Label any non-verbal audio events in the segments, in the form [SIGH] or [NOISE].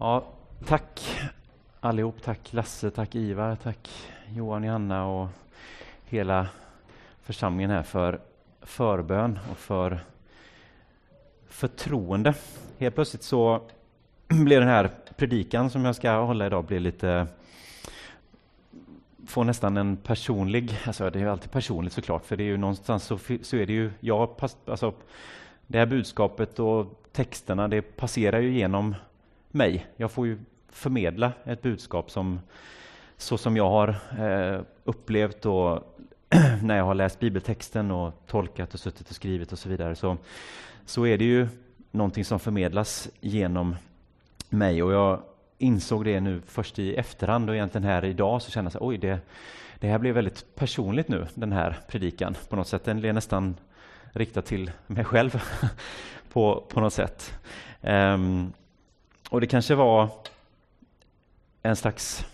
Ja, tack allihop. Tack Lasse, tack Ivar, tack Johan, Johanna och hela församlingen här för förbön och för förtroende. Helt plötsligt så [CLEARS THROAT] blev den här predikan som jag ska hålla idag blir lite får nästan en personlig, alltså det är ju alltid personligt såklart, för det är ju någonstans så, så är det ju, jag, alltså det här budskapet och texterna, det passerar ju genom mig. Jag får ju förmedla ett budskap som så som jag har eh, upplevt och [CLEARS THROAT] när jag har läst bibeltexten och tolkat och suttit och skrivit och så vidare så, så är det ju någonting som förmedlas genom mig och jag insåg det nu först i efterhand och egentligen här idag så kände jag oj det, det här blev väldigt personligt nu den här predikan på något sätt. Den blev nästan riktad till mig själv [LAUGHS] på, på något sätt. Um, och det kanske var en slags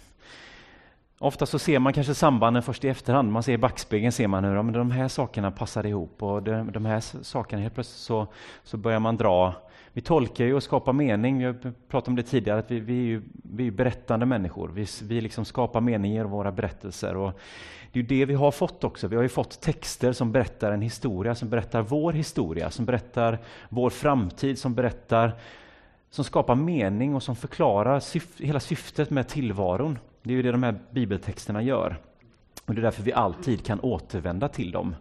Ofta så ser man kanske sambanden först i efterhand. Man ser i backspegeln ser man hur ja, de här sakerna passar ihop och de, de här sakerna helt plötsligt så, så börjar man dra. Vi tolkar ju och skapar mening. Vi har pratat om det tidigare att vi, vi är ju vi är berättande människor. Vi, vi liksom skapar mening i våra berättelser och det är ju det vi har fått också. Vi har ju fått texter som berättar en historia, som berättar vår historia, som berättar vår framtid, som berättar som skapar mening och som förklarar syf hela syftet med tillvaron. Det är ju det de här bibeltexterna gör. Och Det är därför vi alltid kan återvända till dem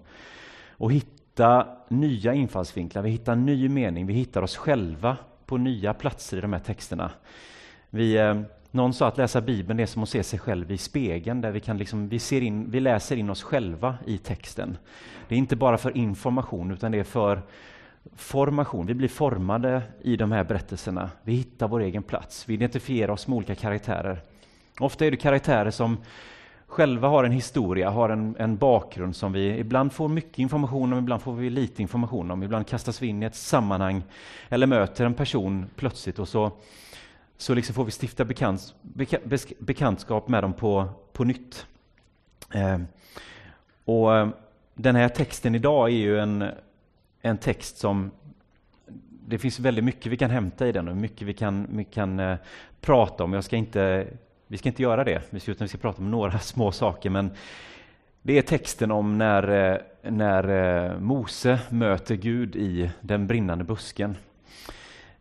och hitta nya infallsvinklar, vi hittar ny mening, vi hittar oss själva på nya platser i de här texterna. Vi, eh, någon sa att läsa Bibeln är som att se sig själv i spegeln, där vi, kan liksom, vi, ser in, vi läser in oss själva i texten. Det är inte bara för information, utan det är för formation. Vi blir formade i de här berättelserna. Vi hittar vår egen plats. Vi identifierar oss med olika karaktärer. Ofta är det karaktärer som själva har en historia, har en, en bakgrund som vi ibland får mycket information om, ibland får vi lite information om. Ibland kastas vi in i ett sammanhang eller möter en person plötsligt och så, så liksom får vi stifta bekants, beka, bekantskap med dem på, på nytt. Eh, och eh, Den här texten idag är ju en, en text som det finns väldigt mycket vi kan hämta i den och mycket vi kan, vi kan eh, prata om. Jag ska inte, vi ska inte göra det, vi ska, utan vi ska prata om några [LAUGHS] små saker. Men det är texten om när, eh, när eh, Mose möter Gud i den brinnande busken.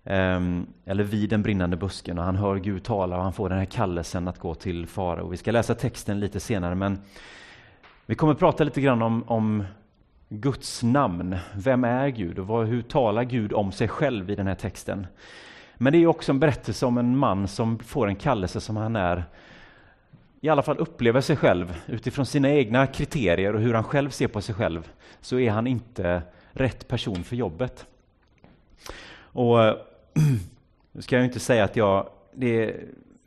Ehm, eller vid den brinnande busken och han hör Gud tala och han får den här kallelsen att gå till farao. Vi ska läsa texten lite senare men vi kommer prata lite grann om, om Guds namn. Vem är Gud och vad, hur talar Gud om sig själv i den här texten? Men det är också en berättelse om en man som får en kallelse som han är i alla fall upplever sig själv utifrån sina egna kriterier och hur han själv ser på sig själv så är han inte rätt person för jobbet. Och [CLEARS THROAT] nu ska jag inte säga att jag det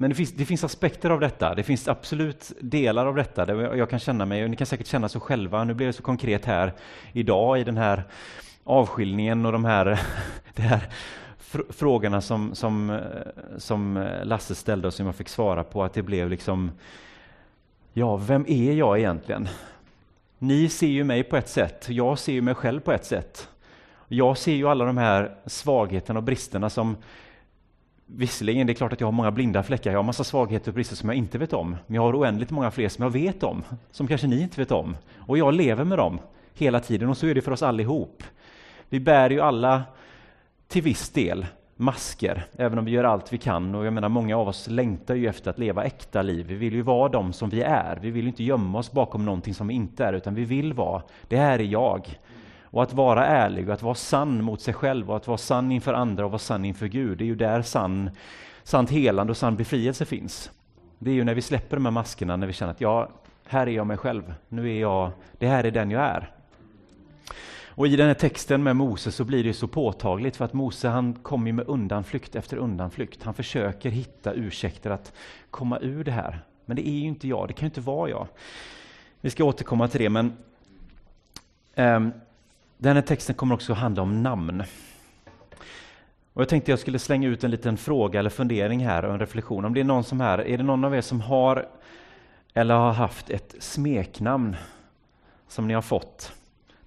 men det finns, det finns, aspekter av detta. Det finns absolut delar av detta där jag kan känna mig, och ni kan säkert känna så själva. Nu blir det så konkret här idag i den här avskiljningen och de här, [LAUGHS] de här frågorna som, som, som Lasse ställde och som jag fick svara på, att det blev liksom, ja, vem är jag egentligen? Ni ser ju mig på ett sätt, jag ser ju mig själv på ett sätt. Jag ser ju alla de här svagheterna och bristerna som Visserligen, det är klart att jag har många blinda fläckar, jag har massa svagheter och brister som jag inte vet om, men jag har oändligt många fler som jag vet om, som kanske ni inte vet om. Och jag lever med dem hela tiden, och så är det för oss allihop. Vi bär ju alla till viss del masker, även om vi gör allt vi kan. Och jag menar, många av oss längtar ju efter att leva äkta liv. Vi vill ju vara de som vi är. Vi vill inte gömma oss bakom någonting som vi inte är, utan vi vill vara, det här är jag. Och att vara ärlig och att vara sann mot sig själv och att vara sann inför andra och vara sann inför Gud, det är ju där sann, sant helande och sann befrielse finns. Det är ju när vi släpper de här maskerna, när vi känner att ja, här är jag mig själv, nu är jag, det här är den jag är. Och i den här texten med Mose så blir det så påtagligt för att Mose han kommer med undanflykt efter undanflykt. Han försöker hitta ursäkter att komma ur det här. Men det är ju inte jag, det kan ju inte vara jag. Vi ska återkomma till det, men um, den här texten kommer också att handla om namn. Och jag tänkte jag skulle slänga ut en liten fråga eller fundering här och en reflektion. Om det är någon som här, är det någon av er som har eller har haft ett smeknamn som ni har fått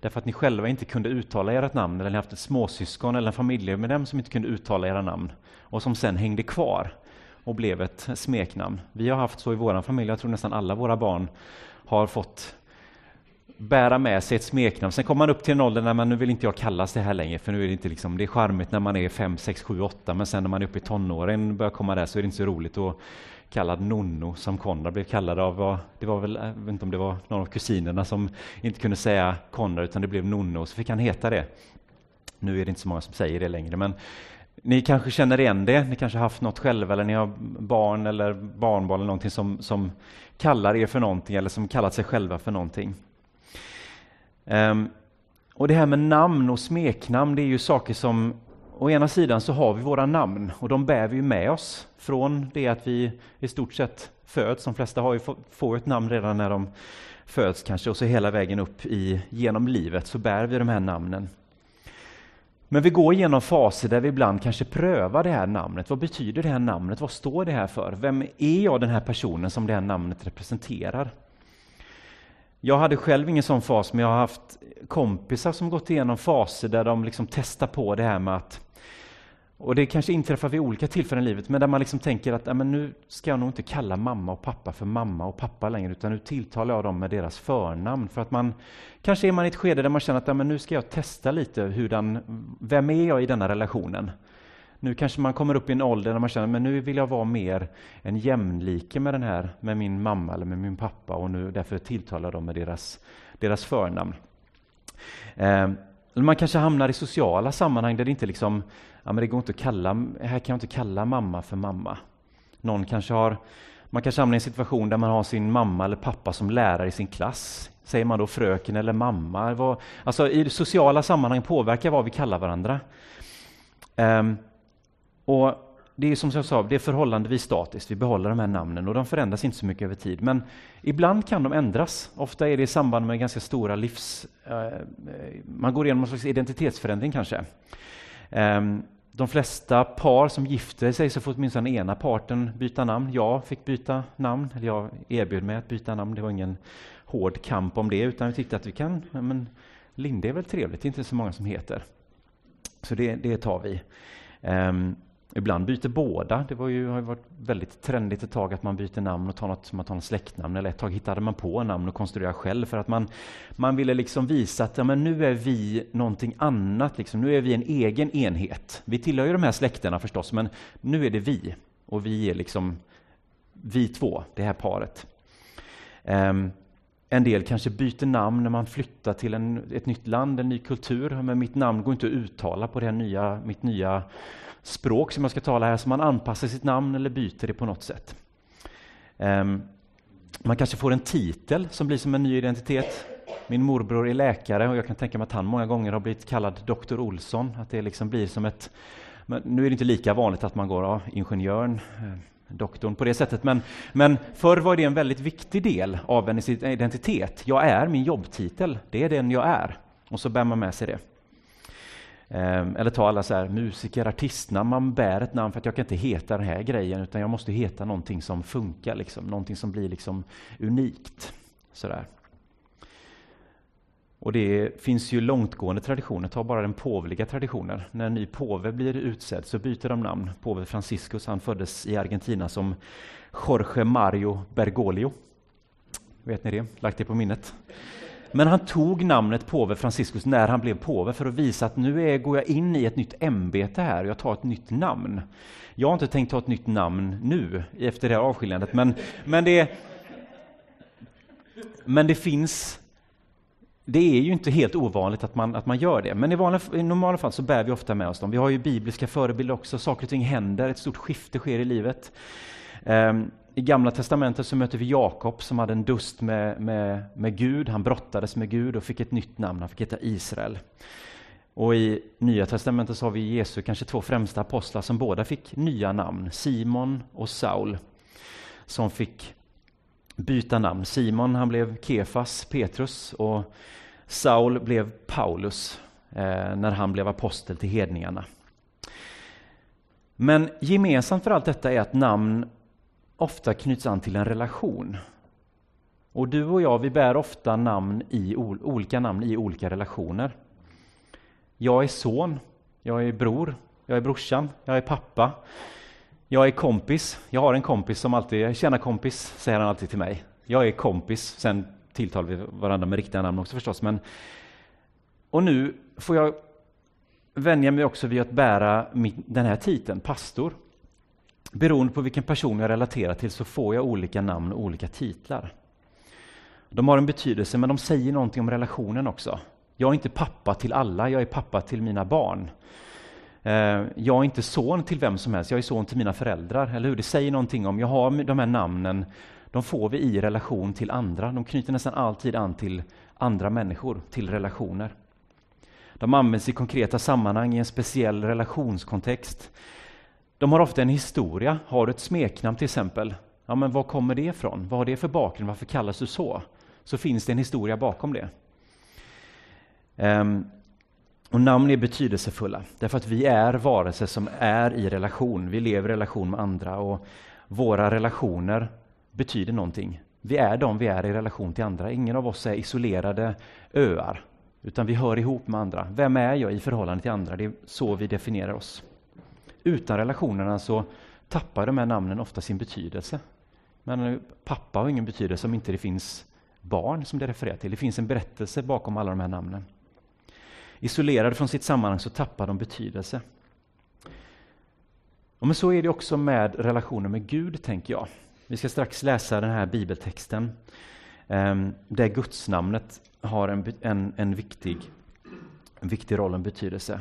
därför att ni själva inte kunde uttala ert namn eller ni haft ett småsyskon eller en familjemedlem som inte kunde uttala era namn och som sen hängde kvar. och blev ett smeknamn. Vi har haft så i vår familj, jag tror nästan alla våra barn har fått bära med sig ett smeknamn. Sen kommer man upp till en ålder när man nu vill inte jag kallas det här längre, för nu är det inte liksom, det är charmigt när man är 5, 6, 7, 8, men sen när man är uppe i tonåren börjar komma där så är det inte så roligt att kallad Nonno som Konrad blev kallad av. Det var väl, jag vet inte om det var någon av kusinerna som inte kunde säga Konrad utan det blev Nonno, så fick han heta det. Nu är det inte så många som säger det längre, men ni kanske känner igen det, ni kanske haft något själva eller ni har barn eller barnbarn eller någonting som, som kallar er för någonting eller som kallat sig själva för någonting. Um, och det här med namn och smeknamn, det är ju saker som Å ena sidan så har vi våra namn och de bär vi med oss från det att vi i stort sett föds. De flesta har ju får ett namn redan när de föds kanske och så hela vägen upp i, genom livet så bär vi de här namnen. Men vi går igenom faser där vi ibland kanske prövar det här namnet. Vad betyder det här namnet? Vad står det här för? Vem är jag den här personen som det här namnet representerar? Jag hade själv ingen sån fas, men jag har haft kompisar som gått igenom faser där de liksom testar på det här med att och det kanske inträffar vid olika tillfällen i livet, men där man liksom tänker att men nu ska jag nog inte kalla mamma och pappa för mamma och pappa längre, utan nu tilltalar jag dem med deras förnamn. För att man kanske är man i ett skede där man känner att men nu ska jag testa lite hurdan, vem är jag i denna relationen? Nu kanske man kommer upp i en ålder där man känner men nu vill jag vara mer en jämlike med den här, med min mamma eller med min pappa och nu därför tilltalar jag dem med deras, deras förnamn. Eh, man kanske hamnar i sociala sammanhang där det inte liksom, ja men det går inte att kalla, här kan jag inte kalla mamma för mamma. Någon kanske har, man kanske hamnar i en situation där man har sin mamma eller pappa som lärare i sin klass. Säger man då fröken eller mamma? Alltså i sociala sammanhang påverkar vad vi kallar varandra. Um, och det är som jag sa, det är förhållandevis statiskt. Vi behåller de här namnen och de förändras inte så mycket över tid. Men ibland kan de ändras. Ofta är det i samband med ganska stora livs... Eh, man går igenom någon slags identitetsförändring kanske. Eh, de flesta par som gifter sig så får åtminstone ena parten byta namn. Jag fick byta namn, eller jag erbjöd mig att byta namn. Det var ingen hård kamp om det, utan vi tyckte att vi kan... Men Linde är väl trevligt, det är inte så många som heter. Så det, det tar vi. Ehm, Ibland byter båda. Det var ju, har ju varit väldigt trendigt ett tag att man byter namn och tar något, man tar något släktnamn. Eller ett tag hittade man på namn och konstruerade själv för att man, man ville liksom visa att ja, men nu är vi någonting annat. Liksom. Nu är vi en egen enhet. Vi tillhör ju de här släkterna förstås, men nu är det vi. Och vi är liksom vi två, det här paret. Um, en del kanske byter namn när man flyttar till en, ett nytt land, en ny kultur. Men mitt namn går inte att uttala på det nya, mitt nya språk som jag ska tala här, så man anpassar sitt namn eller byter det på något sätt. Ehm, man kanske får en titel som blir som en ny identitet. Min morbror är läkare och jag kan tänka mig att han många gånger har blivit kallad Dr. Olsson. Att det liksom blir som ett... Men nu är det inte lika vanligt att man går ja, ingenjören, eh, doktorn på det sättet, men, men förr var det en väldigt viktig del av ens identitet. Jag är min jobbtitel, det är den jag är. Och så bär man med sig det. Ehm, eller ta alla så här, musiker, artistnamn. Man bär ett namn för att jag kan inte heta den här grejen utan jag måste heta någonting som funkar, liksom, någonting som blir liksom unikt. Sådär. Och det finns ju långtgående traditioner, ta bara den påvliga traditionen. När en ny påve blir utsedd så byter de namn. Påve Franciscus han föddes i Argentina som Jorge Mario Bergoglio. Vet ni det? Lagt det på minnet. Men han tog namnet påve Franciscus när han blev påve för att visa att nu är, går jag in i ett nytt ämbete här och jag tar ett nytt namn. Jag har inte tänkt ta ett nytt namn nu efter det här avskiljandet, men, men, det, men det finns det är ju inte helt ovanligt att man, att man gör det, men i, vanliga, i normala fall så bär vi ofta med oss dem. Vi har ju bibliska förebilder också, saker och ting händer, ett stort skifte sker i livet. Um, i Gamla Testamentet så möter vi Jakob som hade en dust med, med, med Gud. Han brottades med Gud och fick ett nytt namn. Han fick heta Israel. Och i Nya Testamentet så har vi Jesu kanske två främsta apostlar som båda fick nya namn. Simon och Saul. Som fick byta namn. Simon han blev Kefas, Petrus och Saul blev Paulus eh, när han blev apostel till hedningarna. Men gemensamt för allt detta är att namn ofta knyts an till en relation. Och du och jag, vi bär ofta namn i, olika namn i olika relationer. Jag är son, jag är bror, jag är brorsan, jag är pappa. Jag är kompis. Jag har en kompis som alltid, tjena kompis, säger han alltid till mig. Jag är kompis. Sen tilltalar vi varandra med riktiga namn också förstås. Men, och nu får jag vänja mig också vid att bära den här titeln, pastor. Beroende på vilken person jag relaterar till så får jag olika namn och olika titlar. De har en betydelse, men de säger någonting om relationen också. Jag är inte pappa till alla, jag är pappa till mina barn. Eh, jag är inte son till vem som helst, jag är son till mina föräldrar. Eller hur? Det säger någonting om, jag har de här namnen, de får vi i relation till andra. De knyter nästan alltid an till andra människor, till relationer. De används i konkreta sammanhang i en speciell relationskontext. De har ofta en historia. Har du ett smeknamn till exempel, ja, men var kommer det ifrån? Vad har det för bakgrund? Varför kallas du så? Så finns det en historia bakom det. Um, och namn är betydelsefulla, därför att vi är varelser som är i relation. Vi lever i relation med andra och våra relationer betyder någonting. Vi är de vi är i relation till andra. Ingen av oss är isolerade öar, utan vi hör ihop med andra. Vem är jag i förhållande till andra? Det är så vi definierar oss. Utan relationerna så tappar de här namnen ofta sin betydelse. Men eh, pappa har ingen betydelse om inte det finns barn som det refererar till. Det finns en berättelse bakom alla de här namnen. Isolerade från sitt sammanhang så tappar de betydelse. Och men så är det också med relationen med Gud, tänker jag. Vi ska strax läsa den här bibeltexten ehm, där gudsnamnet har en, en, en, viktig, en viktig roll och betydelse.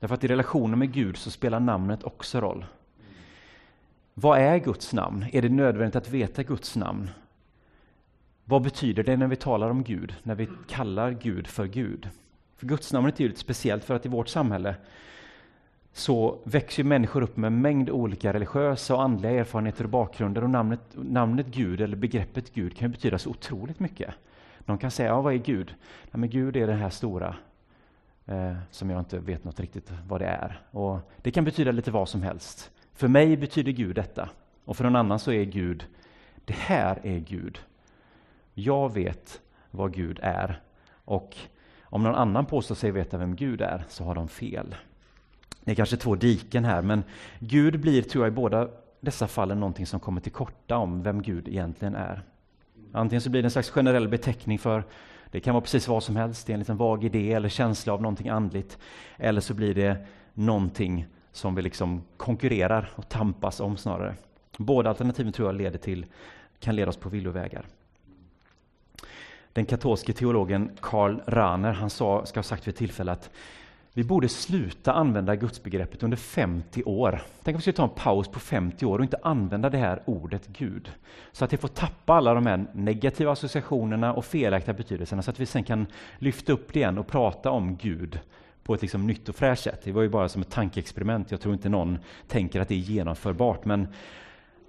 Därför att i relationen med Gud så spelar namnet också roll. Vad är Guds namn? Är det nödvändigt att veta Guds namn? Vad betyder det när vi talar om Gud, när vi kallar Gud för Gud? För gudsnamnet är ju lite speciellt för att i vårt samhälle så växer människor upp med en mängd olika religiösa och andliga erfarenheter och bakgrunder och namnet, namnet Gud eller begreppet Gud kan betyda så otroligt mycket. De kan säga, ja, vad är Gud? Ja, men Gud är det här stora eh, som jag inte vet något riktigt vad det är. Och Det kan betyda lite vad som helst. För mig betyder Gud detta och för någon annan så är Gud, det här är Gud. Jag vet vad Gud är och om någon annan påstår sig veta vem Gud är så har de fel. Det är kanske två diken här, men Gud blir, tror jag, i båda dessa fallen någonting som kommer till korta om vem Gud egentligen är. Antingen så blir det en slags generell beteckning för det kan vara precis vad som helst, det är en liten vag idé eller känsla av någonting andligt. Eller så blir det någonting som vi liksom konkurrerar och tampas om snarare. Båda alternativen tror jag leder till, kan leda oss på villovägar. Den katolske teologen Karl Rahner han sa, ska ha sagt vid ett tillfälle att vi borde sluta använda gudsbegreppet under 50 år. Tänk om vi skulle ta en paus på 50 år och inte använda det här ordet Gud. Så att det får tappa alla de här negativa associationerna och felaktiga betydelserna så att vi sen kan lyfta upp det igen och prata om Gud på ett liksom nytt och fräscht sätt. Det var ju bara som ett tankeexperiment. Jag tror inte någon tänker att det är genomförbart. Men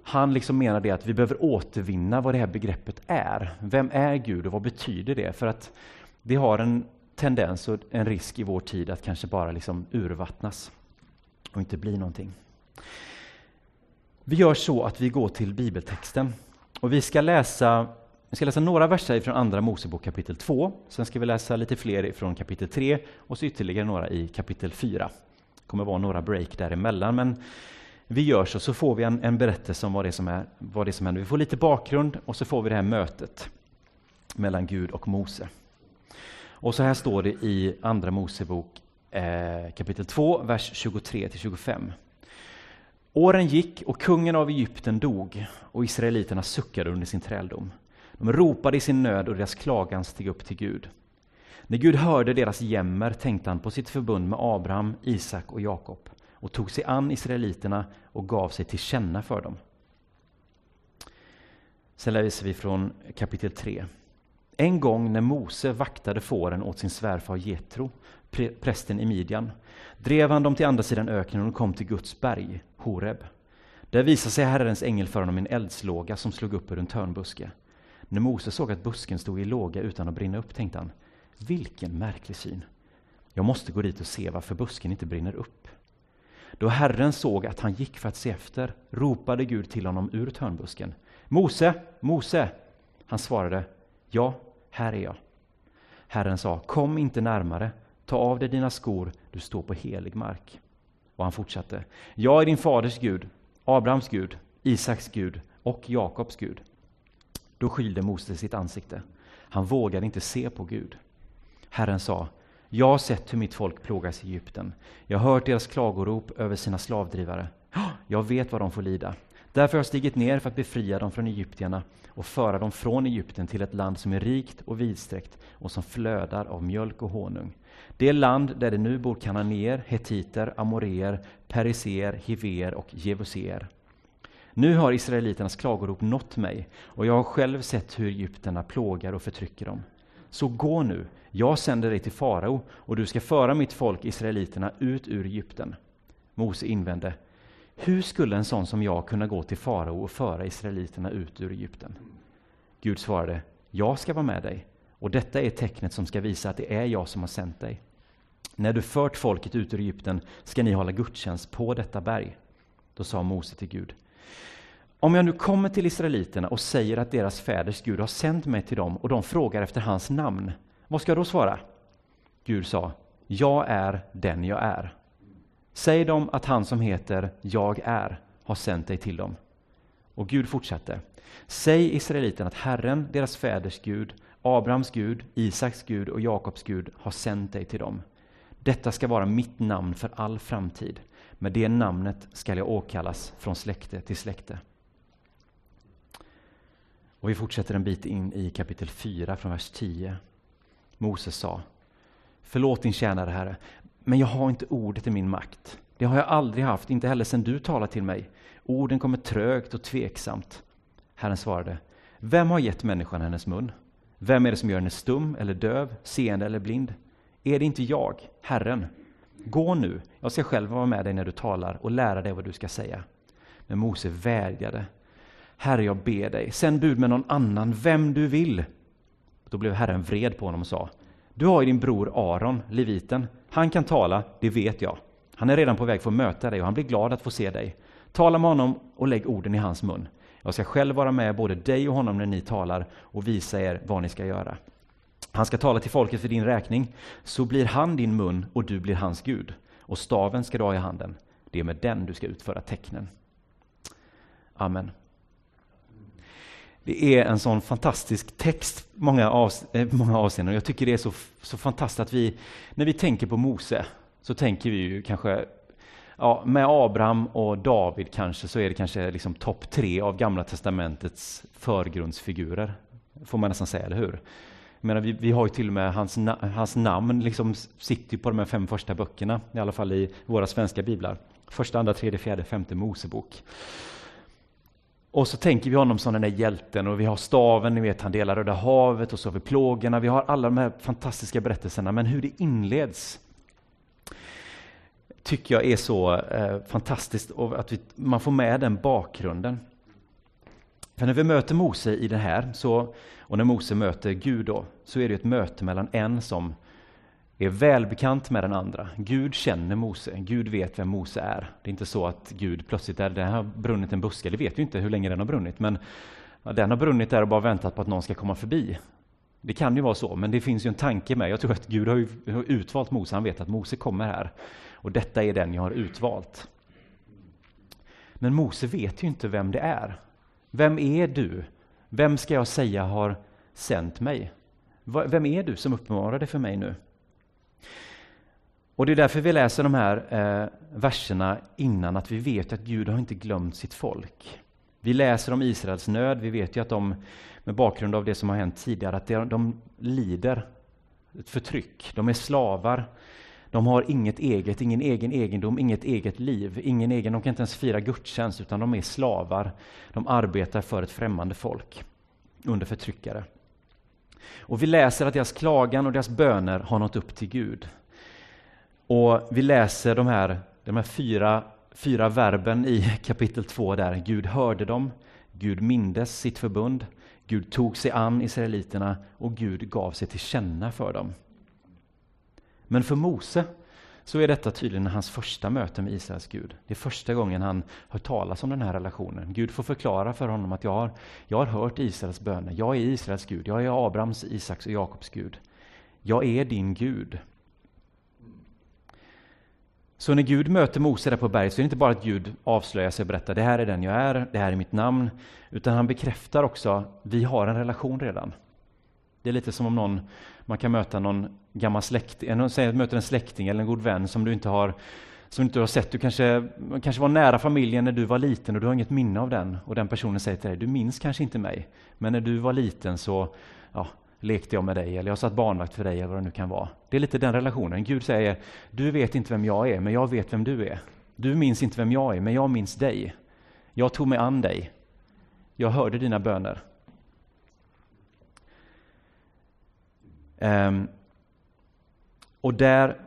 han liksom menar det att vi behöver återvinna vad det här begreppet är. Vem är Gud och vad betyder det? För att det har en tendens och en risk i vår tid att kanske bara liksom urvattnas och inte bli någonting. Vi gör så att vi går till bibeltexten och vi ska läsa, vi ska läsa några verser från Andra Mosebok kapitel 2. Sen ska vi läsa lite fler från kapitel 3 och så ytterligare några i kapitel 4. Det kommer vara några break däremellan, men vi gör så, så får vi en, en berättelse om vad det, som är, vad det som händer. Vi får lite bakgrund och så får vi det här mötet mellan Gud och Mose. Och så här står det i Andra Mosebok eh, kapitel 2, vers 23 25. Åren gick och kungen av Egypten dog och israeliterna suckade under sin träldom. De ropade i sin nöd och deras klagan steg upp till Gud. När Gud hörde deras jämmer tänkte han på sitt förbund med Abraham, Isak och Jakob och tog sig an israeliterna och gav sig till känna för dem. Sen läser vi från kapitel 3. En gång när Mose vaktade fåren åt sin svärfar Jetro, prästen i Midjan, drev han dem till andra sidan öknen och kom till Guds berg, Horeb. Där visade sig Herrens ängel för honom en eldslåga som slog upp ur en törnbuske. När Mose såg att busken stod i låga utan att brinna upp tänkte han, vilken märklig syn. Jag måste gå dit och se varför busken inte brinner upp. Då Herren såg att han gick för att se efter ropade Gud till honom ur törnbusken. Mose, Mose! Han svarade, ja, här är jag. Herren sa, kom inte närmare, ta av dig dina skor, du står på helig mark. Och han fortsatte, jag är din faders Gud Abrahams Gud, Isaks Gud och Jakobs Gud. Då skylde Mose sitt ansikte. Han vågade inte se på Gud. Herren sa, jag har sett hur mitt folk plågas i Egypten. Jag har hört deras klagorop över sina slavdrivare. Jag vet vad de får lida. Därför har jag stigit ner för att befria dem från egyptierna och föra dem från Egypten till ett land som är rikt och vidsträckt och som flödar av mjölk och honung. Det land där det nu bor kananéer, hetiter, amoreer, periser, hiver och jevuser. Nu har israeliternas klagorop nått mig och jag har själv sett hur egyptierna plågar och förtrycker dem. Så gå nu, jag sänder dig till farao och du ska föra mitt folk israeliterna ut ur Egypten. Mose invände, hur skulle en sån som jag kunna gå till farao och föra israeliterna ut ur Egypten? Gud svarade, jag ska vara med dig och detta är tecknet som ska visa att det är jag som har sänt dig. När du fört folket ut ur Egypten ska ni hålla gudstjänst på detta berg. Då sa Mose till Gud, om jag nu kommer till israeliterna och säger att deras fäders Gud har sänt mig till dem och de frågar efter hans namn, vad ska jag då svara? Gud sa, jag är den jag är. Säg dem att han som heter Jag är har sänt dig till dem. Och Gud fortsatte. Säg israeliterna att Herren, deras fäders Gud, Abrahams Gud, Isaks Gud och Jakobs Gud har sänt dig till dem. Detta ska vara mitt namn för all framtid. Med det namnet skall jag åkallas från släkte till släkte. Och vi fortsätter en bit in i kapitel 4 från vers 10. Moses sa Förlåt din tjänare, Herre, men jag har inte ordet i min makt. Det har jag aldrig haft, inte heller sedan du talade till mig. Orden kommer trögt och tveksamt. Herren svarade, vem har gett människan hennes mun? Vem är det som gör henne stum eller döv, seende eller blind? Är det inte jag, Herren? Gå nu, jag ska själv vara med dig när du talar och lära dig vad du ska säga. Men Mose vädjade. Herre, jag ber dig, sänd bud med någon annan, vem du vill. Då blev Herren vred på honom och sa, du har ju din bror Aron, leviten. Han kan tala, det vet jag. Han är redan på väg för att möta dig och han blir glad att få se dig. Tala med honom och lägg orden i hans mun. Jag ska själv vara med både dig och honom när ni talar och visa er vad ni ska göra. Han ska tala till folket för din räkning, så blir han din mun och du blir hans Gud. Och staven ska du ha i handen. Det är med den du ska utföra tecknen. Amen. Det är en sån fantastisk text många, av, eh, många avseenden. Jag tycker det är så, så fantastiskt att vi, när vi tänker på Mose, så tänker vi ju kanske Ja, med Abraham och David kanske så är det kanske liksom topp tre av Gamla Testamentets förgrundsfigurer. Får man nästan säga, eller hur? Jag menar, vi, vi har ju till och med hans, hans namn liksom sitter på de här fem första böckerna, i alla fall i våra svenska biblar. Första, andra, tredje, fjärde, femte Mosebok. Och så tänker vi honom som den där hjälten och vi har staven, ni vet han delar Röda havet och så har vi plågorna, vi har alla de här fantastiska berättelserna, men hur det inleds tycker jag är så eh, fantastiskt och att vi, man får med den bakgrunden. För när vi möter Mose i det här, så, och när Mose möter Gud då, så är det ett möte mellan en som är välbekant med den andra. Gud känner Mose, Gud vet vem Mose är. Det är inte så att Gud plötsligt, är, det har brunnit en buske, det vet vi inte hur länge den har brunnit, men den har brunnit där och bara väntat på att någon ska komma förbi. Det kan ju vara så, men det finns ju en tanke med. Jag tror att Gud har utvalt Mose, han vet att Mose kommer här. Och detta är den jag har utvalt. Men Mose vet ju inte vem det är. Vem är du? Vem ska jag säga har sänt mig? Vem är du som uppenbarade för mig nu? Och Det är därför vi läser de här eh, verserna innan, att vi vet att Gud har inte glömt sitt folk. Vi läser om Israels nöd, vi vet ju att de, med bakgrund av det som har hänt tidigare, att de, de lider ett förtryck. De är slavar, de har inget eget, ingen egen egendom, inget eget liv, ingen egen, de kan inte ens fira gudstjänst, utan de är slavar. De arbetar för ett främmande folk under förtryckare. Och vi läser att deras klagan och deras böner har nått upp till Gud. Och vi läser de här, de här fyra, fyra verben i [LAUGHS] kapitel 2 där. Gud hörde dem, Gud mindes sitt förbund, Gud tog sig an israeliterna och Gud gav sig till känna för dem. Men för Mose så är detta tydligen hans första möte med Israels Gud. Det är första gången han hör talas om den här relationen. Gud får förklara för honom att jag har, jag har hört Israels böner. Jag är Israels Gud. Jag är Abrahams, Isaks och Jakobs Gud. Jag är din Gud. Så när Gud möter Mose där på berget så är det inte bara att Gud avslöjar sig och berättar det här är den jag är, det här är mitt namn, utan han bekräftar också vi har en relation redan. Det är lite som om någon, man kan möta någon gammal släkting, säg att du möter en släkting eller en god vän som du inte har som du inte har sett. Du kanske, kanske var nära familjen när du var liten och du har inget minne av den. Och den personen säger till dig, du minns kanske inte mig, men när du var liten så ja, lekte jag med dig, eller jag satt barnvakt för dig, eller vad det nu kan vara. Det är lite den relationen. Gud säger, du vet inte vem jag är, men jag vet vem du är. Du minns inte vem jag är, men jag minns dig. Jag tog mig an dig. Jag hörde dina böner. Um, och där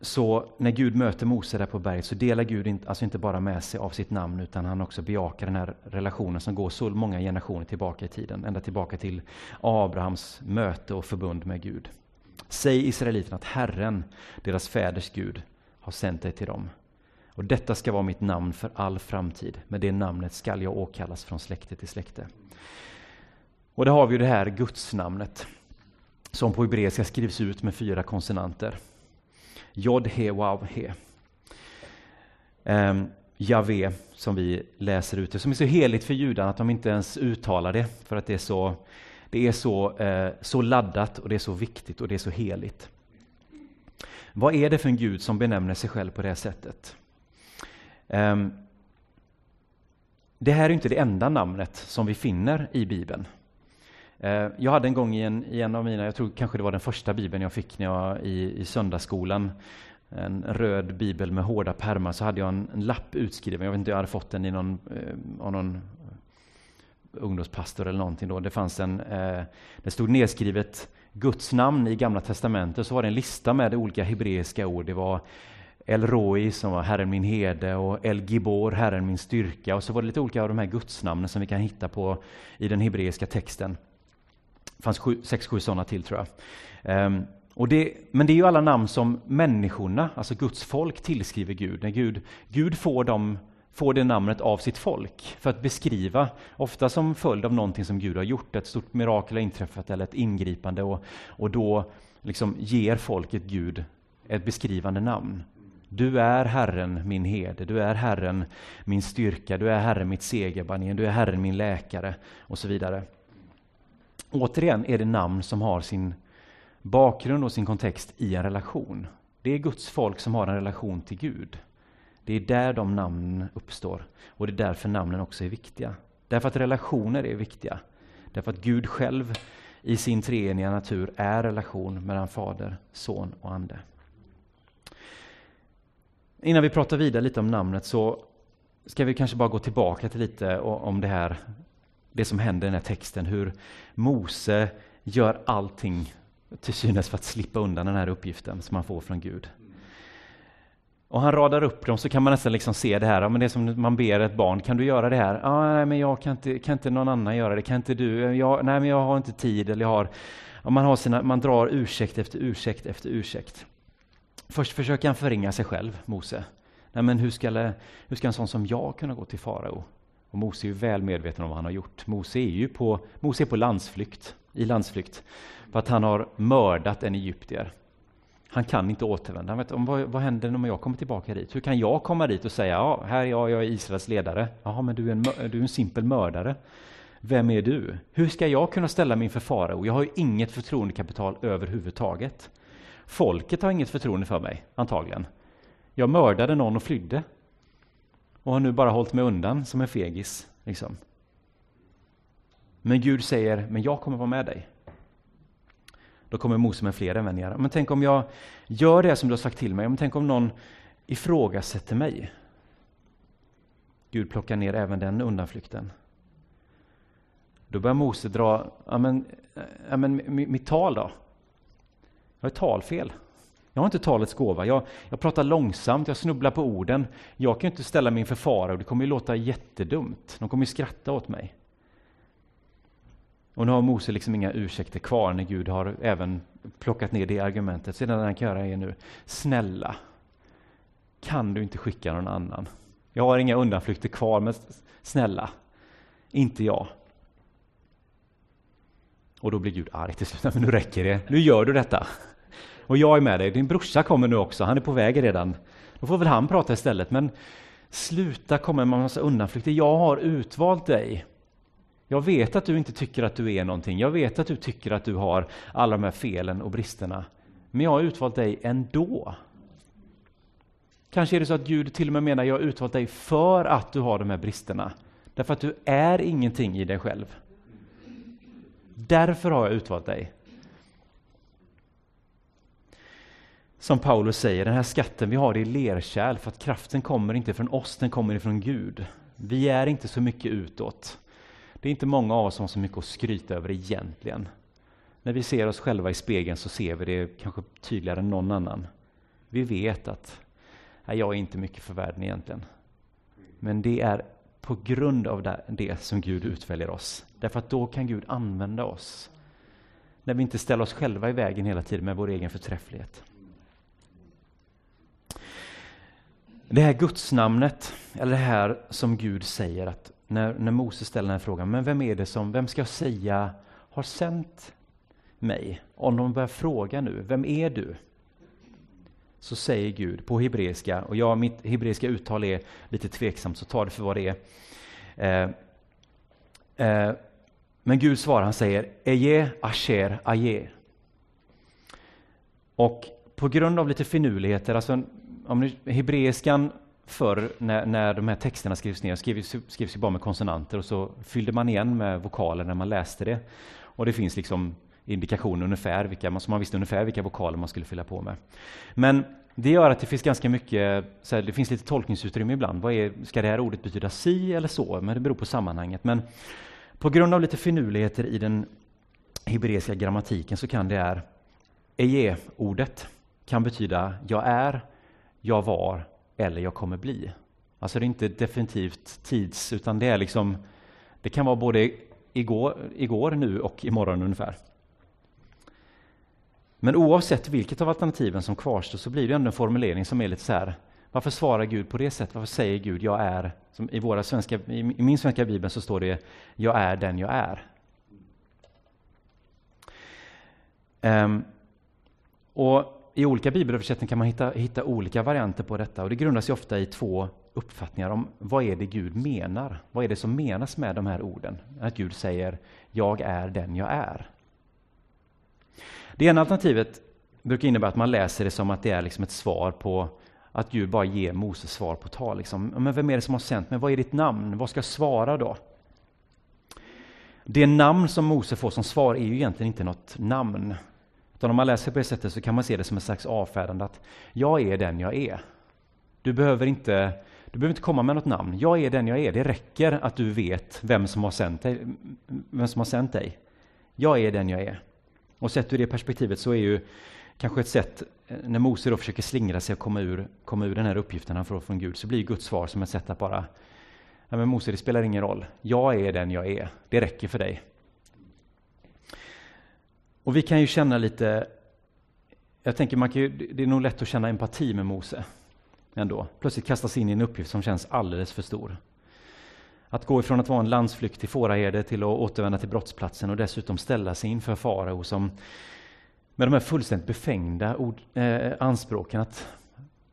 så när Gud möter Mose där på berget så delar Gud inte, alltså inte bara med sig av sitt namn utan han också bejakar den här relationen som går så många generationer tillbaka i tiden, ända tillbaka till Abrahams möte och förbund med Gud. Säg israeliterna att Herren, deras fäders Gud, har sänt dig till dem. Och detta ska vara mitt namn för all framtid. Med det namnet skall jag åkallas från släkte till släkte. Och där har vi ju det här gudsnamnet som på hebreiska skrivs ut med fyra konsonanter. Jod, he, wav, he. Um, Javé, som vi läser ut det, som är så heligt för judarna att de inte ens uttalar det, för att det är så, det är så, eh, så laddat och det är så viktigt och det är så heligt. Vad är det för en Gud som benämner sig själv på det här sättet? Um, det här är inte det enda namnet som vi finner i Bibeln. Eh, jag hade en gång i en, i en av mina, jag tror kanske det var den första bibeln jag fick när jag i, i söndagsskolan, en röd bibel med hårda pärmar, så hade jag en, en lapp utskriven. Jag vet inte, jag hade fått den i någon, eh, av någon ungdomspastor eller någonting då. Det fanns en, eh, det stod nedskrivet Guds namn i Gamla Testamentet, så var det en lista med olika hebreiska ord. Det var El Roi som var Herren min herde och El Gibor, Herren min styrka. Och så var det lite olika av de här gudsnamnen som vi kan hitta på i den hebreiska texten. Det fanns sju, sex, sju sådana till tror jag. Um, och det, men det är ju alla namn som människorna, alltså Guds folk, tillskriver Gud. När Gud, Gud får, dem, får det namnet av sitt folk för att beskriva, ofta som följd av någonting som Gud har gjort, ett stort mirakel har inträffat eller ett ingripande och, och då liksom ger folket Gud ett beskrivande namn. Du är Herren min herde, du är Herren min styrka, du är Herren mitt segerbanér, du är Herren min läkare och så vidare. Återigen är det namn som har sin bakgrund och sin kontext i en relation. Det är Guds folk som har en relation till Gud. Det är där de namnen uppstår och det är därför namnen också är viktiga. Därför att relationer är viktiga. Därför att Gud själv i sin treeniga natur är relation mellan Fader, Son och Ande. Innan vi pratar vidare lite om namnet så ska vi kanske bara gå tillbaka till lite om det här det som händer i den här texten, hur Mose gör allting till synes för att slippa undan den här uppgiften som han får från Gud. Och han radar upp dem så kan man nästan liksom se det här, men det är som man ber ett barn, kan du göra det här? Ah, nej, men jag kan inte, kan inte någon annan göra det, kan inte du? Jag, nej, men jag har inte tid, eller jag har... man, har sina, man drar ursäkt efter ursäkt efter ursäkt. Först försöker han förringa sig själv, Mose. Nej, men hur ska, hur ska en sån som jag kunna gå till farao? Och Mose är ju väl medveten om vad han har gjort. Mose är ju på, Mose är på landsflykt, i landsflykt för att han har mördat en egyptier. Han kan inte återvända. Han vet, om, vad, vad händer om jag kommer tillbaka dit? Hur kan jag komma dit och säga ja, här är jag, jag är Israels ledare. Jaha, men du är, en, du är en simpel mördare. Vem är du? Hur ska jag kunna ställa mig inför farao? Jag har ju inget förtroendekapital överhuvudtaget. Folket har inget förtroende för mig, antagligen. Jag mördade någon och flydde och har nu bara hållit mig undan som en fegis. Liksom. Men Gud säger, men jag kommer vara med dig. Då kommer Mose med fler invändningar. Men tänk om jag gör det som du har sagt till mig, men tänk om någon ifrågasätter mig. Gud plockar ner även den undanflykten. Då börjar Mose dra, ja men, ja men mitt tal då? Jag har talfel. Jag har inte talets gåva. Jag, jag pratar långsamt, jag snubblar på orden. Jag kan inte ställa mig inför och det kommer ju låta jättedumt. De kommer ju skratta åt mig. Och nu har Mose liksom inga ursäkter kvar när Gud har även plockat ner det argumentet. Så det han kan göra är nu, snälla, kan du inte skicka någon annan? Jag har inga undanflykter kvar, men snälla, inte jag. Och då blir Gud arg till slut. [LAUGHS] Men nu räcker det, nu gör du detta. Och jag är med dig. Din brorsa kommer nu också, han är på väg redan. Då får väl han prata istället. Men sluta komma med en massa undanflykter. Jag har utvalt dig. Jag vet att du inte tycker att du är någonting. Jag vet att du tycker att du har alla de här felen och bristerna. Men jag har utvalt dig ändå. Kanske är det så att Gud till och med menar jag har utvalt dig för att du har de här bristerna. Därför att du är ingenting i dig själv. Därför har jag utvalt dig. Som Paulus säger, den här skatten vi har i lerkärl, för att kraften kommer inte från oss, den kommer ifrån Gud. Vi är inte så mycket utåt. Det är inte många av oss som har så mycket att skryta över egentligen. När vi ser oss själva i spegeln så ser vi det kanske tydligare än någon annan. Vi vet att nej, jag är inte mycket för världen egentligen. Men det är på grund av det som Gud utväljer oss. Därför att då kan Gud använda oss. När vi inte ställer oss själva i vägen hela tiden med vår egen förträfflighet. Det här gudsnamnet, eller det här som Gud säger att när, när Moses ställer den här frågan, men vem är det som, vem ska jag säga har sänt mig? Om de börjar fråga nu, vem är du? Så säger Gud på hebreiska, och ja, mitt hebreiska uttal är lite tveksamt, så ta det för vad det är. Eh, eh, men Gud svarar, han säger Eje Asher Aje. Och på grund av lite finurligheter, alltså om ni, hebreiskan förr när, när de här texterna skrevs ner skrevs, skrivs ju bara med konsonanter och så fyllde man igen med vokaler när man läste det. Och det finns liksom indikationer ungefär, vilka, så man visste ungefär vilka vokaler man skulle fylla på med. Men det gör att det finns ganska mycket, så här, det finns lite tolkningsutrymme ibland. Vad är, ska det här ordet betyda si eller så? Men det beror på sammanhanget. Men på grund av lite finurligheter i den hebreiska grammatiken så kan det här eje-ordet kan betyda jag är, jag var eller jag kommer bli. Alltså det är inte definitivt tids, utan det är liksom, det kan vara både igår, igår nu och imorgon ungefär. Men oavsett vilket av alternativen som kvarstår så blir det ändå en formulering som är lite så här, varför svarar Gud på det sättet? Varför säger Gud jag är, som i, våra svenska, i min svenska bibel så står det jag är den jag är. Um, och i olika bibelöversättningar kan man hitta, hitta olika varianter på detta och det grundar sig ofta i två uppfattningar om vad är det Gud menar? Vad är det som menas med de här orden? Att Gud säger ”Jag är den jag är”. Det ena alternativet brukar innebära att man läser det som att det är liksom ett svar på att Gud bara ger Moses svar på tal. Liksom. Men vem är det som har sänt mig? Vad är ditt namn? Vad ska jag svara då? Det namn som Mose får som svar är ju egentligen inte något namn. Utan om man läser på det sättet så kan man se det som ett slags avfärdande att jag är den jag är. Du behöver inte, du behöver inte komma med något namn. Jag är den jag är. Det räcker att du vet vem som har sänt dig. Vem som har sänt dig. Jag är den jag är. Och sett ur det perspektivet så är ju kanske ett sätt, eh, när Mose då försöker slingra sig och komma ur, komma ur den här uppgiften han får från Gud, så blir Guds svar som ett sätt att bara, ja men Mose det spelar ingen roll, jag är den jag är, det räcker för dig. Och vi kan ju känna lite, jag tänker man kan ju, det är nog lätt att känna empati med Mose ändå. Plötsligt kastas in i en uppgift som känns alldeles för stor. Att gå ifrån att vara en landsflyktig fåraherde till att återvända till brottsplatsen och dessutom ställa sig inför farao som med de här fullständigt befängda ord, eh, anspråken att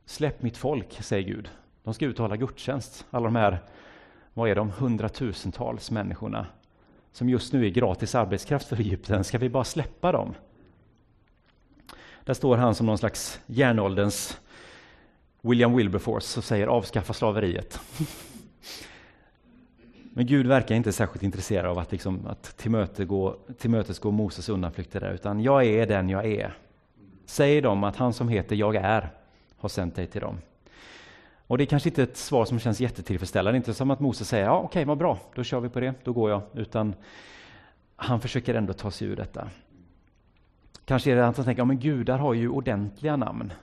släpp mitt folk, säger Gud. De ska uttala gudstjänst. Alla de här, vad är de, hundratusentals människorna som just nu är gratis arbetskraft för Egypten, ska vi bara släppa dem? Där står han som någon slags järnålderns William Wilberforce och säger avskaffa slaveriet. [LAUGHS] Men Gud verkar inte särskilt intresserad av att, liksom, att tillmötesgå, tillmötesgå Moses undanflykter där, utan jag är den jag är. Säg dem att han som heter Jag är har sänt dig till dem. Och det är kanske inte ett svar som känns jättetillfredsställande, inte som att Moses säger ja okej, okay, vad bra, då kör vi på det, då går jag, utan han försöker ändå ta sig ur detta. Kanske är det att han tänker, ja men gudar har ju ordentliga namn.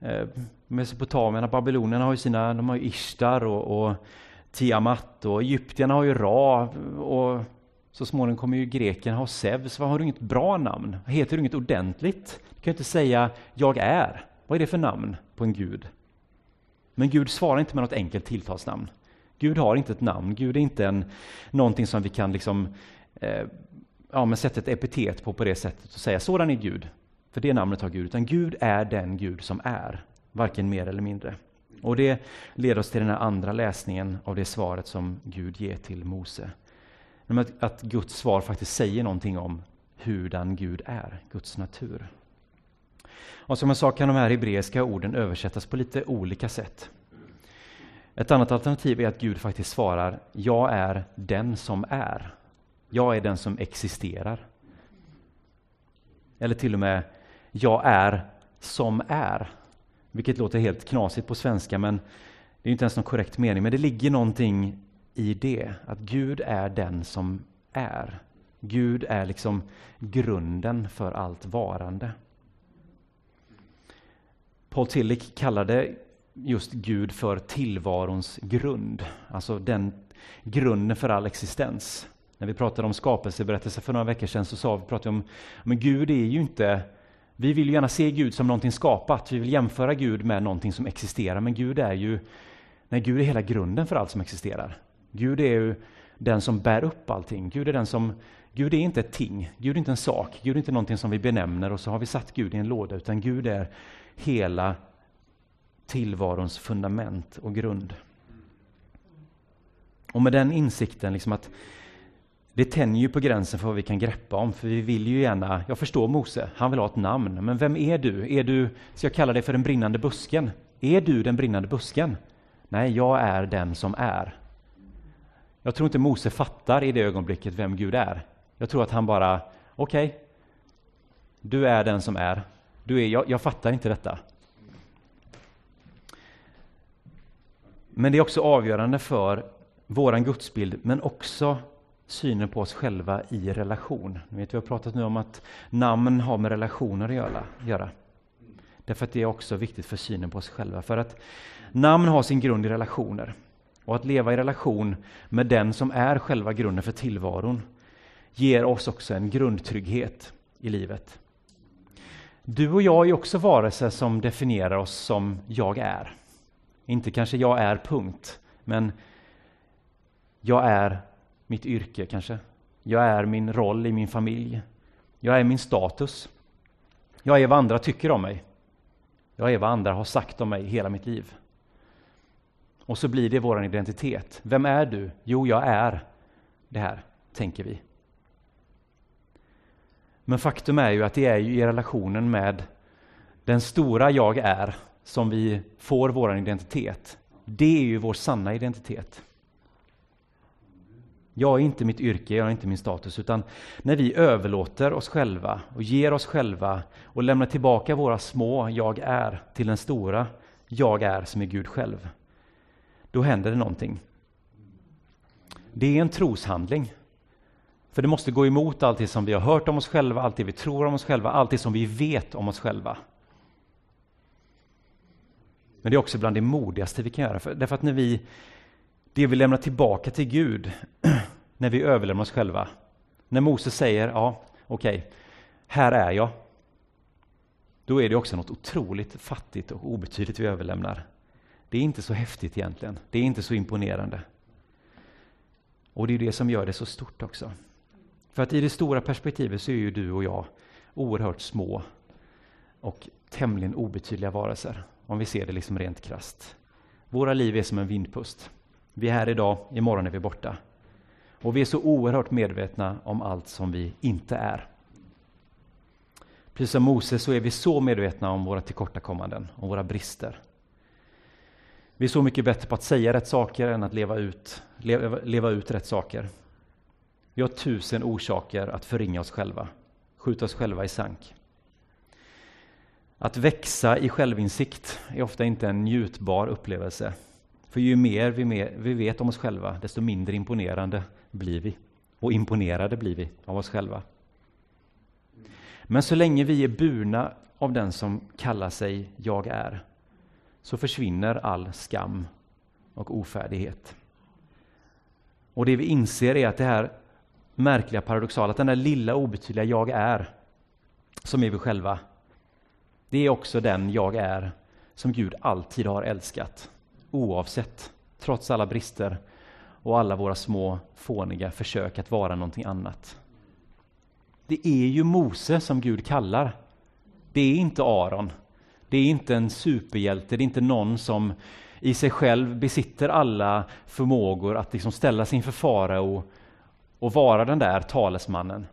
Eh, Mesopotamierna, babylonierna har ju sina, de har ju Ishtar och, och Tiamat och egyptierna har ju Ra och så småningom kommer ju grekerna ha Zeus. Vad har du inget bra namn? Heter du inget ordentligt? Du kan ju inte säga jag är. Vad är det för namn på en gud? Men Gud svarar inte med något enkelt tilltalsnamn. Gud har inte ett namn. Gud är inte en, någonting som vi kan liksom, eh, ja, men sätta ett epitet på på det sättet och säga sådan är Gud. För det namnet har Gud. Utan Gud är den Gud som är. varken mer eller mindre. Och det leder oss till den här andra läsningen av det svaret som Gud ger till Mose. Att Guds svar faktiskt säger någonting om hurdan Gud är, Guds natur. Och som jag sa kan de här hebreiska orden översättas på lite olika sätt. Ett annat alternativ är att Gud faktiskt svarar, jag är den som är. Jag är den som existerar. Eller till och med, jag är som är. Vilket låter helt knasigt på svenska, men det är inte ens någon korrekt mening. Men det ligger någonting i det, att Gud är den som är. Gud är liksom grunden för allt varande. Paul Tillich kallade just Gud för tillvarons grund, alltså den grunden för all existens. När vi pratade om skapelseberättelser för några veckor sedan så sa vi, pratade om men Gud är ju inte vi vill gärna se Gud som någonting skapat, vi vill jämföra Gud med någonting som existerar, men Gud är ju nej, Gud är hela grunden för allt som existerar. Gud är ju den som bär upp allting. Gud är den som Gud är inte ett ting, Gud är inte en sak, Gud är inte någonting som vi benämner och så har vi satt Gud i en låda, utan Gud är hela tillvarons fundament och grund. Och med den insikten, liksom att det tänjer ju på gränsen för vad vi kan greppa om, för vi vill ju gärna, jag förstår Mose, han vill ha ett namn, men vem är du? Är du, ska jag kalla dig för den brinnande busken? Är du den brinnande busken? Nej, jag är den som är. Jag tror inte Mose fattar i det ögonblicket vem Gud är. Jag tror att han bara, okej, okay, du är den som är. Du är, jag, jag fattar inte detta. Men det är också avgörande för våran gudsbild, men också synen på oss själva i relation. Ni vet, vi har pratat nu om att namn har med relationer att göra. Därför att det är också viktigt för synen på oss själva. För att namn har sin grund i relationer. Och att leva i relation med den som är själva grunden för tillvaron ger oss också en grundtrygghet i livet. Du och jag är också varelser som definierar oss som jag är. Inte kanske jag är punkt, men jag är mitt yrke kanske. Jag är min roll i min familj. Jag är min status. Jag är vad andra tycker om mig. Jag är vad andra har sagt om mig hela mitt liv. Och så blir det vår identitet. Vem är du? Jo, jag är det här, tänker vi. Men faktum är ju att det är ju i relationen med den stora jag är som vi får vår identitet. Det är ju vår sanna identitet. Jag är inte mitt yrke, jag är inte min status, utan när vi överlåter oss själva och ger oss själva och lämnar tillbaka våra små jag är till den stora jag är som är Gud själv. Då händer det någonting. Det är en troshandling. För det måste gå emot allt det som vi har hört om oss själva, allt det vi tror om oss själva, allt det som vi vet om oss själva. Men det är också bland det modigaste vi kan göra. För, därför att när vi, det vi lämnar tillbaka till Gud, [CLEARS THROAT] när vi överlämnar oss själva. När Moses säger, ja, okej, okay, här är jag. Då är det också något otroligt fattigt och obetydligt vi överlämnar. Det är inte så häftigt egentligen. Det är inte så imponerande. Och det är det som gör det så stort också. För att i det stora perspektivet så är ju du och jag oerhört små och tämligen obetydliga varelser, om vi ser det liksom rent krast. Våra liv är som en vindpust. Vi är här idag, imorgon är vi borta. Och vi är så oerhört medvetna om allt som vi inte är. Precis som Moses så är vi så medvetna om våra tillkortakommanden, om våra brister. Vi är så mycket bättre på att säga rätt saker än att leva ut, leva, leva ut rätt saker. Vi har tusen orsaker att förringa oss själva, skjuta oss själva i sank. Att växa i självinsikt är ofta inte en njutbar upplevelse. För ju mer vi, mer vi vet om oss själva, desto mindre imponerande blir vi. Och imponerade blir vi av oss själva. Men så länge vi är burna av den som kallar sig Jag är, så försvinner all skam och ofärdighet. Och det vi inser är att det här märkliga paradoxala, att den där lilla obetydliga jag är, som är vi själva, det är också den jag är som Gud alltid har älskat, oavsett, trots alla brister och alla våra små fåniga försök att vara någonting annat. Det är ju Mose som Gud kallar. Det är inte Aron. Det är inte en superhjälte, det är inte någon som i sig själv besitter alla förmågor att liksom ställa sig inför farao och och vara den där talesmannen.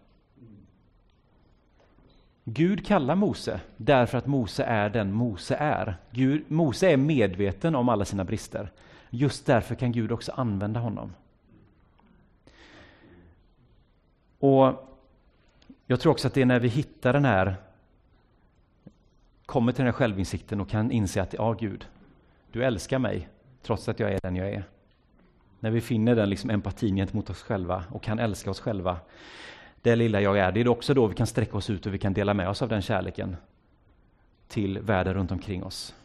Gud kallar Mose därför att Mose är den Mose är. Gud, Mose är medveten om alla sina brister. Just därför kan Gud också använda honom. Och Jag tror också att det är när vi hittar den här, kommer till den här självinsikten och kan inse att, ja Gud, du älskar mig trots att jag är den jag är. När vi finner den liksom empatin gentemot oss själva och kan älska oss själva, det lilla jag är, det är också då vi kan sträcka oss ut och vi kan dela med oss av den kärleken till världen runt omkring oss.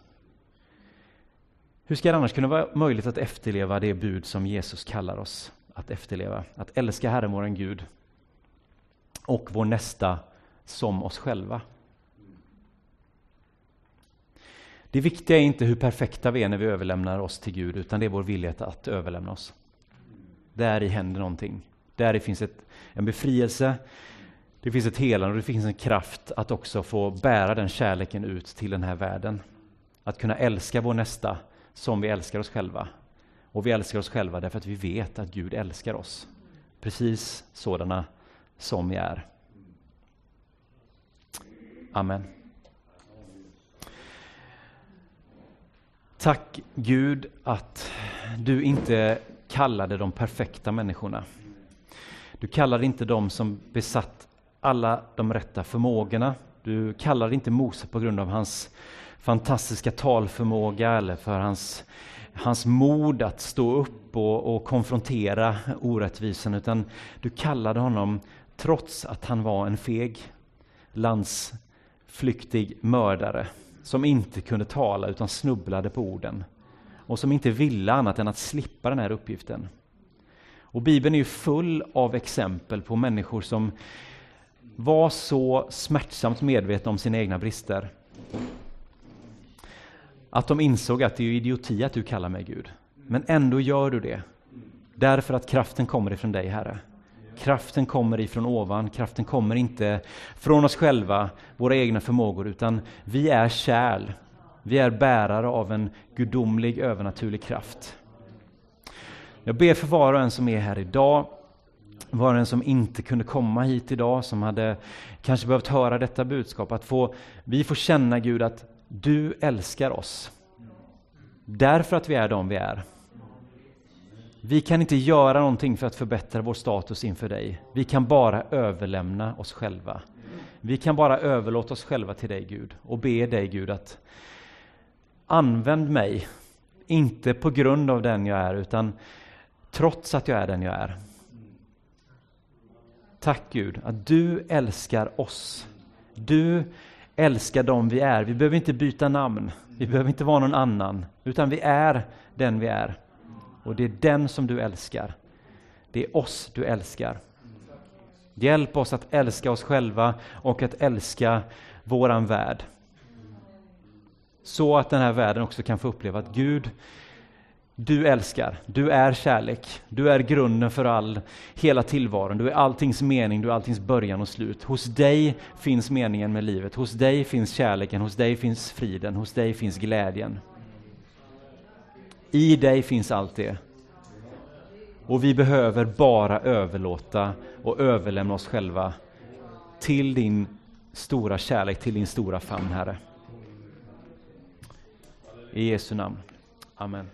Hur ska det annars kunna vara möjligt att efterleva det bud som Jesus kallar oss att efterleva? Att älska Herren vår Gud och vår nästa som oss själva. Det viktiga är inte hur perfekta vi är när vi överlämnar oss till Gud, utan det är vår vilja att överlämna oss. Där i händer någonting. Där finns ett, en befrielse, det finns ett helande och det finns en kraft att också få bära den kärleken ut till den här världen. Att kunna älska vår nästa som vi älskar oss själva. Och vi älskar oss själva därför att vi vet att Gud älskar oss. Precis sådana som vi är. Amen. Tack Gud att du inte kallade de perfekta människorna. Du kallade inte de som besatt alla de rätta förmågorna. Du kallade inte Mose på grund av hans fantastiska talförmåga eller för hans, hans mod att stå upp och, och konfrontera orättvisan, utan du kallade honom trots att han var en feg, landsflyktig mördare som inte kunde tala utan snubblade på orden och som inte ville annat än att slippa den här uppgiften. Och Bibeln är ju full av exempel på människor som var så smärtsamt medvetna om sina egna brister att de insåg att det är idioti att du kallar mig Gud. Men ändå gör du det. Därför att kraften kommer ifrån dig, Herre. Kraften kommer ifrån ovan, kraften kommer inte från oss själva, våra egna förmågor, utan vi är kärl. Vi är bärare av en gudomlig, övernaturlig kraft. Jag ber för var och en som är här idag, var och en som inte kunde komma hit idag, som hade kanske behövt höra detta budskap, att få, vi får känna Gud att du älskar oss. Därför att vi är de vi är. Vi kan inte göra någonting för att förbättra vår status inför dig. Vi kan bara överlämna oss själva. Vi kan bara överlåta oss själva till dig Gud och be dig Gud att använd mig, inte på grund av den jag är, utan trots att jag är den jag är. Tack Gud att du älskar oss. Du älskar dem vi är. Vi behöver inte byta namn. Vi behöver inte vara någon annan, utan vi är den vi är. Och det är den som du älskar. Det är oss du älskar. Hjälp oss att älska oss själva och att älska våran värld. Så att den här världen också kan få uppleva att Gud, du älskar, du är kärlek, du är grunden för all, hela tillvaron, du är alltings mening, du är alltings början och slut. Hos dig finns meningen med livet, hos dig finns kärleken, hos dig finns friden, hos dig finns glädjen. I dig finns allt det. Och vi behöver bara överlåta och överlämna oss själva till din stora kärlek, till din stora famn, Herre. I Jesu namn. Amen.